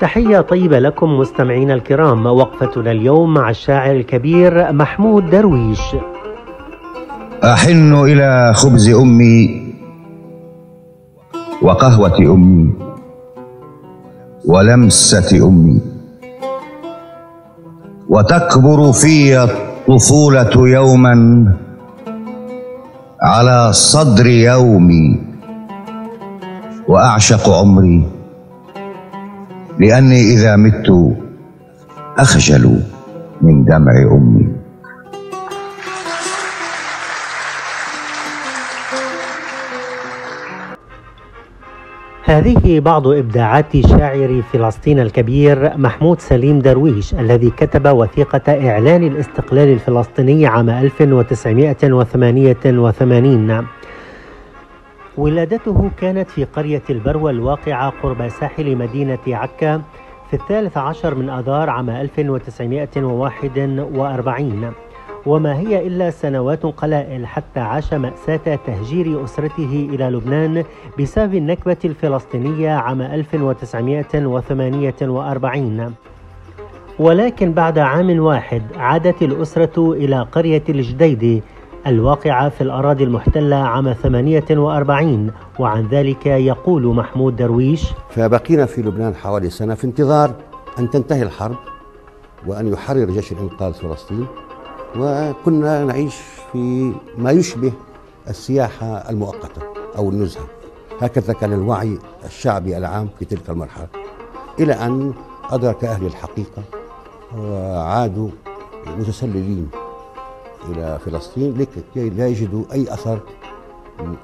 تحية طيبة لكم مستمعينا الكرام وقفتنا اليوم مع الشاعر الكبير محمود درويش. أحن إلى خبز أمي وقهوة أمي ولمسة أمي. وتكبر في الطفولة يوما على صدر يومي وأعشق عمري. لأني إذا مت أخجل من دمع أمي. هذه بعض إبداعات شاعر فلسطين الكبير محمود سليم درويش الذي كتب وثيقة إعلان الاستقلال الفلسطيني عام 1988 ولادته كانت في قرية البروة الواقعة قرب ساحل مدينة عكا في الثالث عشر من أذار عام 1941 وما هي إلا سنوات قلائل حتى عاش مأساة تهجير أسرته إلى لبنان بسبب النكبة الفلسطينية عام 1948 ولكن بعد عام واحد عادت الأسرة إلى قرية الجديد الواقعة في الأراضي المحتلة عام 48 وعن ذلك يقول محمود درويش فبقينا في لبنان حوالي سنة في انتظار أن تنتهي الحرب وأن يحرر جيش الإنقاذ فلسطين وكنا نعيش في ما يشبه السياحة المؤقتة أو النزهة. هكذا كان الوعي الشعبي العام في تلك المرحلة. إلى أن أدرك أهل الحقيقة وعادوا متسللين إلى فلسطين لكي لا يجدوا أي أثر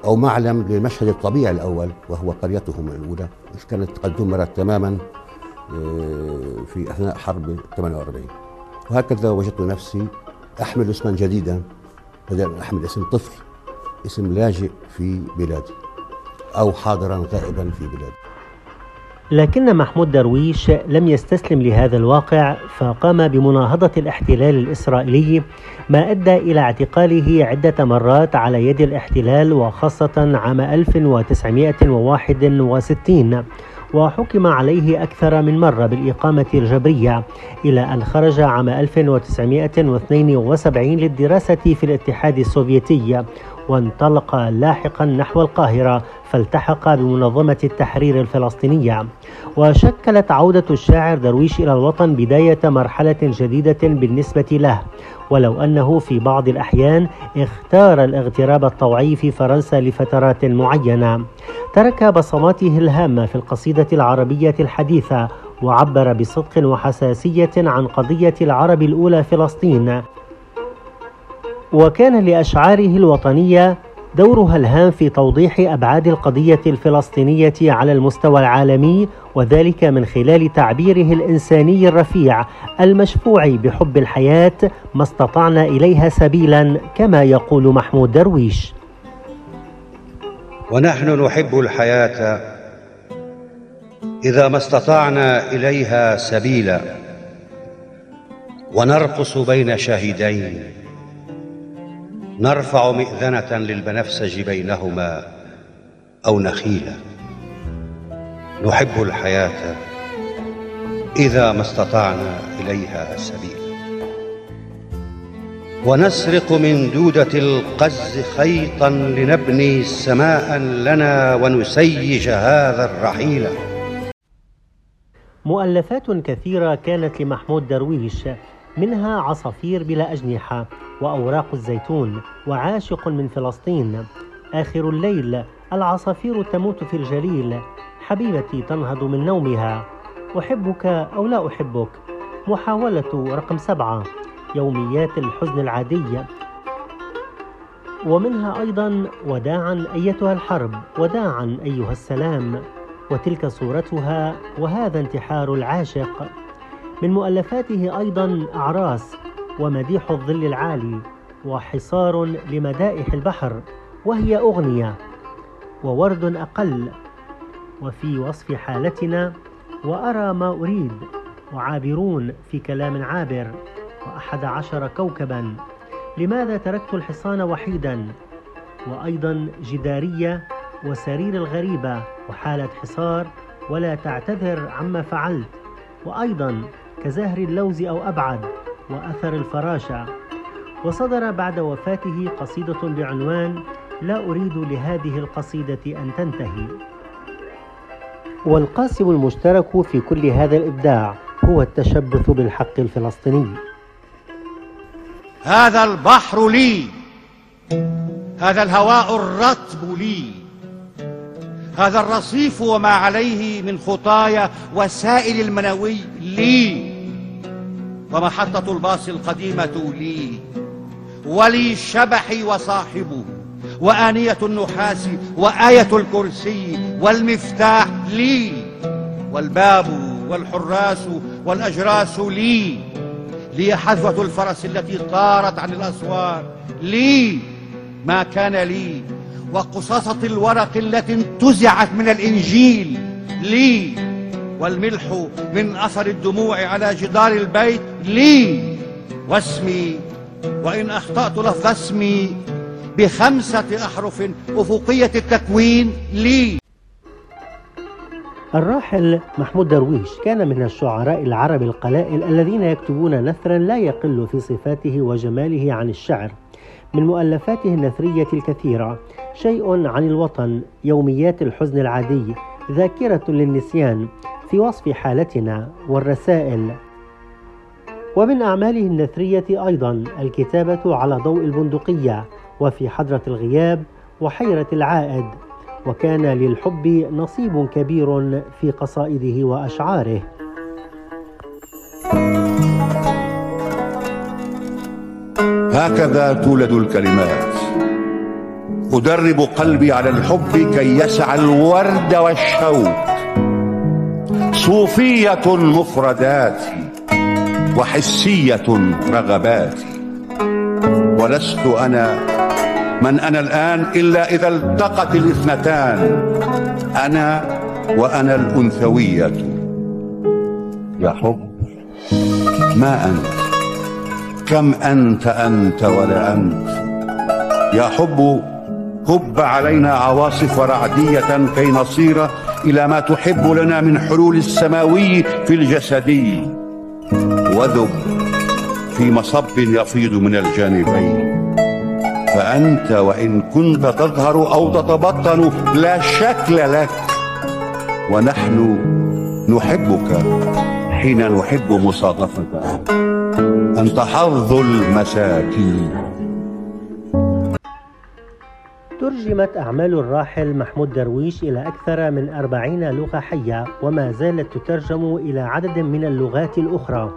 أو معلم للمشهد الطبيعي الأول وهو قريتهم الأولى كانت قد دمرت تماما آه، في أثناء حرب 48 وهكذا وجدت نفسي أحمل اسما جديدا بدل أن أحمل اسم طفل اسم لاجئ في بلادي أو حاضرا غائبا في بلادي. لكن محمود درويش لم يستسلم لهذا الواقع فقام بمناهضة الاحتلال الإسرائيلي ما أدى إلى اعتقاله عدة مرات على يد الاحتلال وخاصة عام 1961 وحكم عليه أكثر من مرة بالإقامة الجبرية إلى أن خرج عام 1972 للدراسة في الاتحاد السوفيتي. وانطلق لاحقا نحو القاهرة فالتحق بمنظمة التحرير الفلسطينية. وشكلت عودة الشاعر درويش إلى الوطن بداية مرحلة جديدة بالنسبة له. ولو أنه في بعض الأحيان اختار الاغتراب الطوعي في فرنسا لفترات معينة. ترك بصماته الهامة في القصيدة العربية الحديثة وعبر بصدق وحساسية عن قضية العرب الأولى فلسطين. وكان لأشعاره الوطنية دورها الهام في توضيح أبعاد القضية الفلسطينية على المستوى العالمي وذلك من خلال تعبيره الإنساني الرفيع المشفوع بحب الحياة ما استطعنا إليها سبيلا كما يقول محمود درويش. ونحن نحب الحياة إذا ما استطعنا إليها سبيلا ونرقص بين شاهدين. نرفع مئذنة للبنفسج بينهما أو نخيلا نحب الحياة إذا ما استطعنا إليها سبيلا ونسرق من دودة القز خيطا لنبني سماء لنا ونسيج هذا الرحيل. مؤلفات كثيرة كانت لمحمود درويش. منها عصافير بلا أجنحة وأوراق الزيتون وعاشق من فلسطين. آخر الليل العصافير تموت في الجليل. حبيبتي تنهض من نومها. أحبك أو لا أحبك؟ محاولة رقم سبعة. يوميات الحزن العادية ومنها أيضا وداعا أيتها الحرب وداعا أيها السلام. وتلك صورتها وهذا انتحار العاشق. من مؤلفاته أيضا أعراس ومديح الظل العالي وحصار لمدائح البحر وهي أغنية وورد أقل. وفي وصف حالتنا وأرى ما أريد. وعابرون في كلام عابر وأحد عشر كوكبا. لماذا تركت الحصان وحيدا؟ وأيضا جدارية وسرير الغريبة وحالة حصار ولا تعتذر عما فعلت. وأيضا كزهر اللوز أو أبعد وأثر الفراشة وصدر بعد وفاته قصيدة بعنوان لا أريد لهذه القصيدة أن تنتهي. والقاسم المشترك في كل هذا الإبداع هو التشبث بالحق الفلسطيني. هذا البحر لي هذا الهواء الرطب لي. هذا الرصيف وما عليه من خطايا وسائل المنوي لي. ومحطة الباص القديمة لي. ولي شبحي وصاحبه وآنية النحاس وآية الكرسي والمفتاح لي. والباب والحراس والأجراس لي. لي حذوة الفرس التي طارت عن الأسوار. لي ما كان لي. وقصاصة الورق التي انتزعت من الإنجيل. لي والملح من أثر الدموع على جدار البيت. لي واسمي وإن أخطأت لفظ اسمي بخمسة أحرف أفقية التكوين. لي الراحل محمود درويش كان من الشعراء العرب القلائل الذين يكتبون نثرا لا يقل في صفاته وجماله عن الشعر. من مؤلفاته النثرية الكثيرة شيء عن الوطن يوميات الحزن العادي ذاكرة للنسيان في وصف حالتنا والرسائل. ومن أعماله النثرية أيضا الكتابة على ضوء البندقية وفي حضرة الغياب وحيرة العائد وكان للحب نصيب كبير في قصائده وأشعاره. هكذا تولد الكلمات. أدرب قلبي على الحب كي يسعى الورد والشوق صوفية مفرداتي وحسية رغباتي. ولست أنا من أنا الآن إلا إذا التقت الاثنتان. أنا وأنا الأنثوية. يا حب ما أنت؟ كم أنت أنت ولا أنت. يا حب هب علينا عواصف رعدية كي نصير إلى ما تحب لنا من حلول السماوي في الجسدي وذب في مصب يفيض من الجانبين. فأنت وإن كنت تظهر أو تتبطن لا شكل لك. ونحن نحبك حين نحب مصادفتك. أنت حظ المساكين ترجمت أعمال الراحل محمود درويش إلى أكثر من أربعين لغة حية وما زالت تترجم إلى عدد من اللغات الأخرى.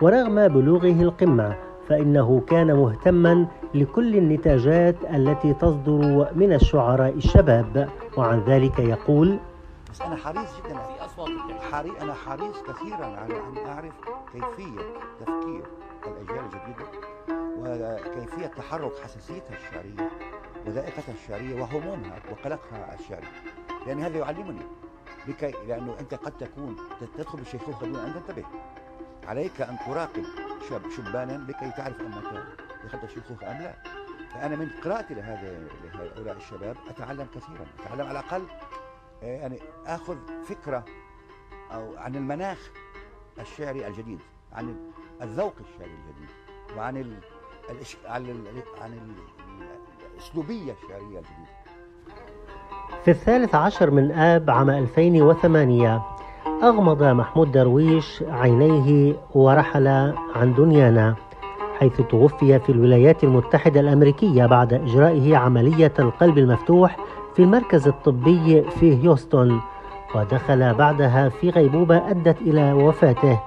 ورغم بلوغه القمة فإنه كان مهتما لكل النتاجات التي تصدر من الشعراء الشباب. وعن ذلك يقول بس أنا حريص جدا. في أصوات حري أنا حريص كثيرا على أن أعرف كيفية تفكير الأجيال الجديدة وكيفية تحرك حساسيتها الشعرية وذائقتها الشعرية وهمومها وقلقها الشعري. لأن هذا يعلمني لكي لأنه أنت قد تكون تدخل بالشيخوخة دون أن تنتبه عليك أن تراقب شاب شبانا لكي تعرف أنك دخلت الشيخوخة أم لا. فأنا من قراءتي لهذا لهؤلاء الشباب أتعلم كثيرا. أتعلم على الأقل يعني آخذ فكرة أو عن المناخ الشعري الجديد عن الذوق الشعري الجديد وعن ال... عن ال... عن ال... الأسلوبية الشعرية الجديدة. في الثالث عشر من آب عام 2008 أغمض محمود درويش عينيه ورحل عن دنيانا حيث توفي في الولايات المتحدة الأمريكية بعد إجرائه عملية القلب المفتوح في المركز الطبي في هيوستن ودخل بعدها في غيبوبة أدت إلى وفاته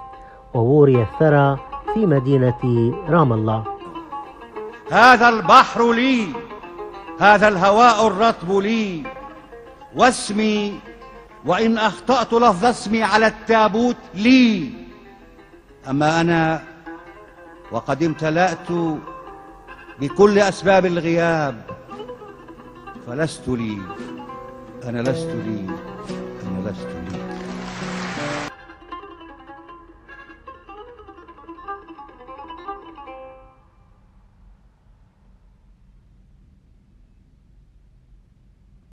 ووري الثرى في مدينة رام الله. هذا البحر لي هذا الهواء الرطب لي واسمي وإن أخطأت لفظ اسمي على التابوت لي. أما أنا وقد امتلأت بكل أسباب الغياب. فلست لي. أنا لست لي. أنا لست لي.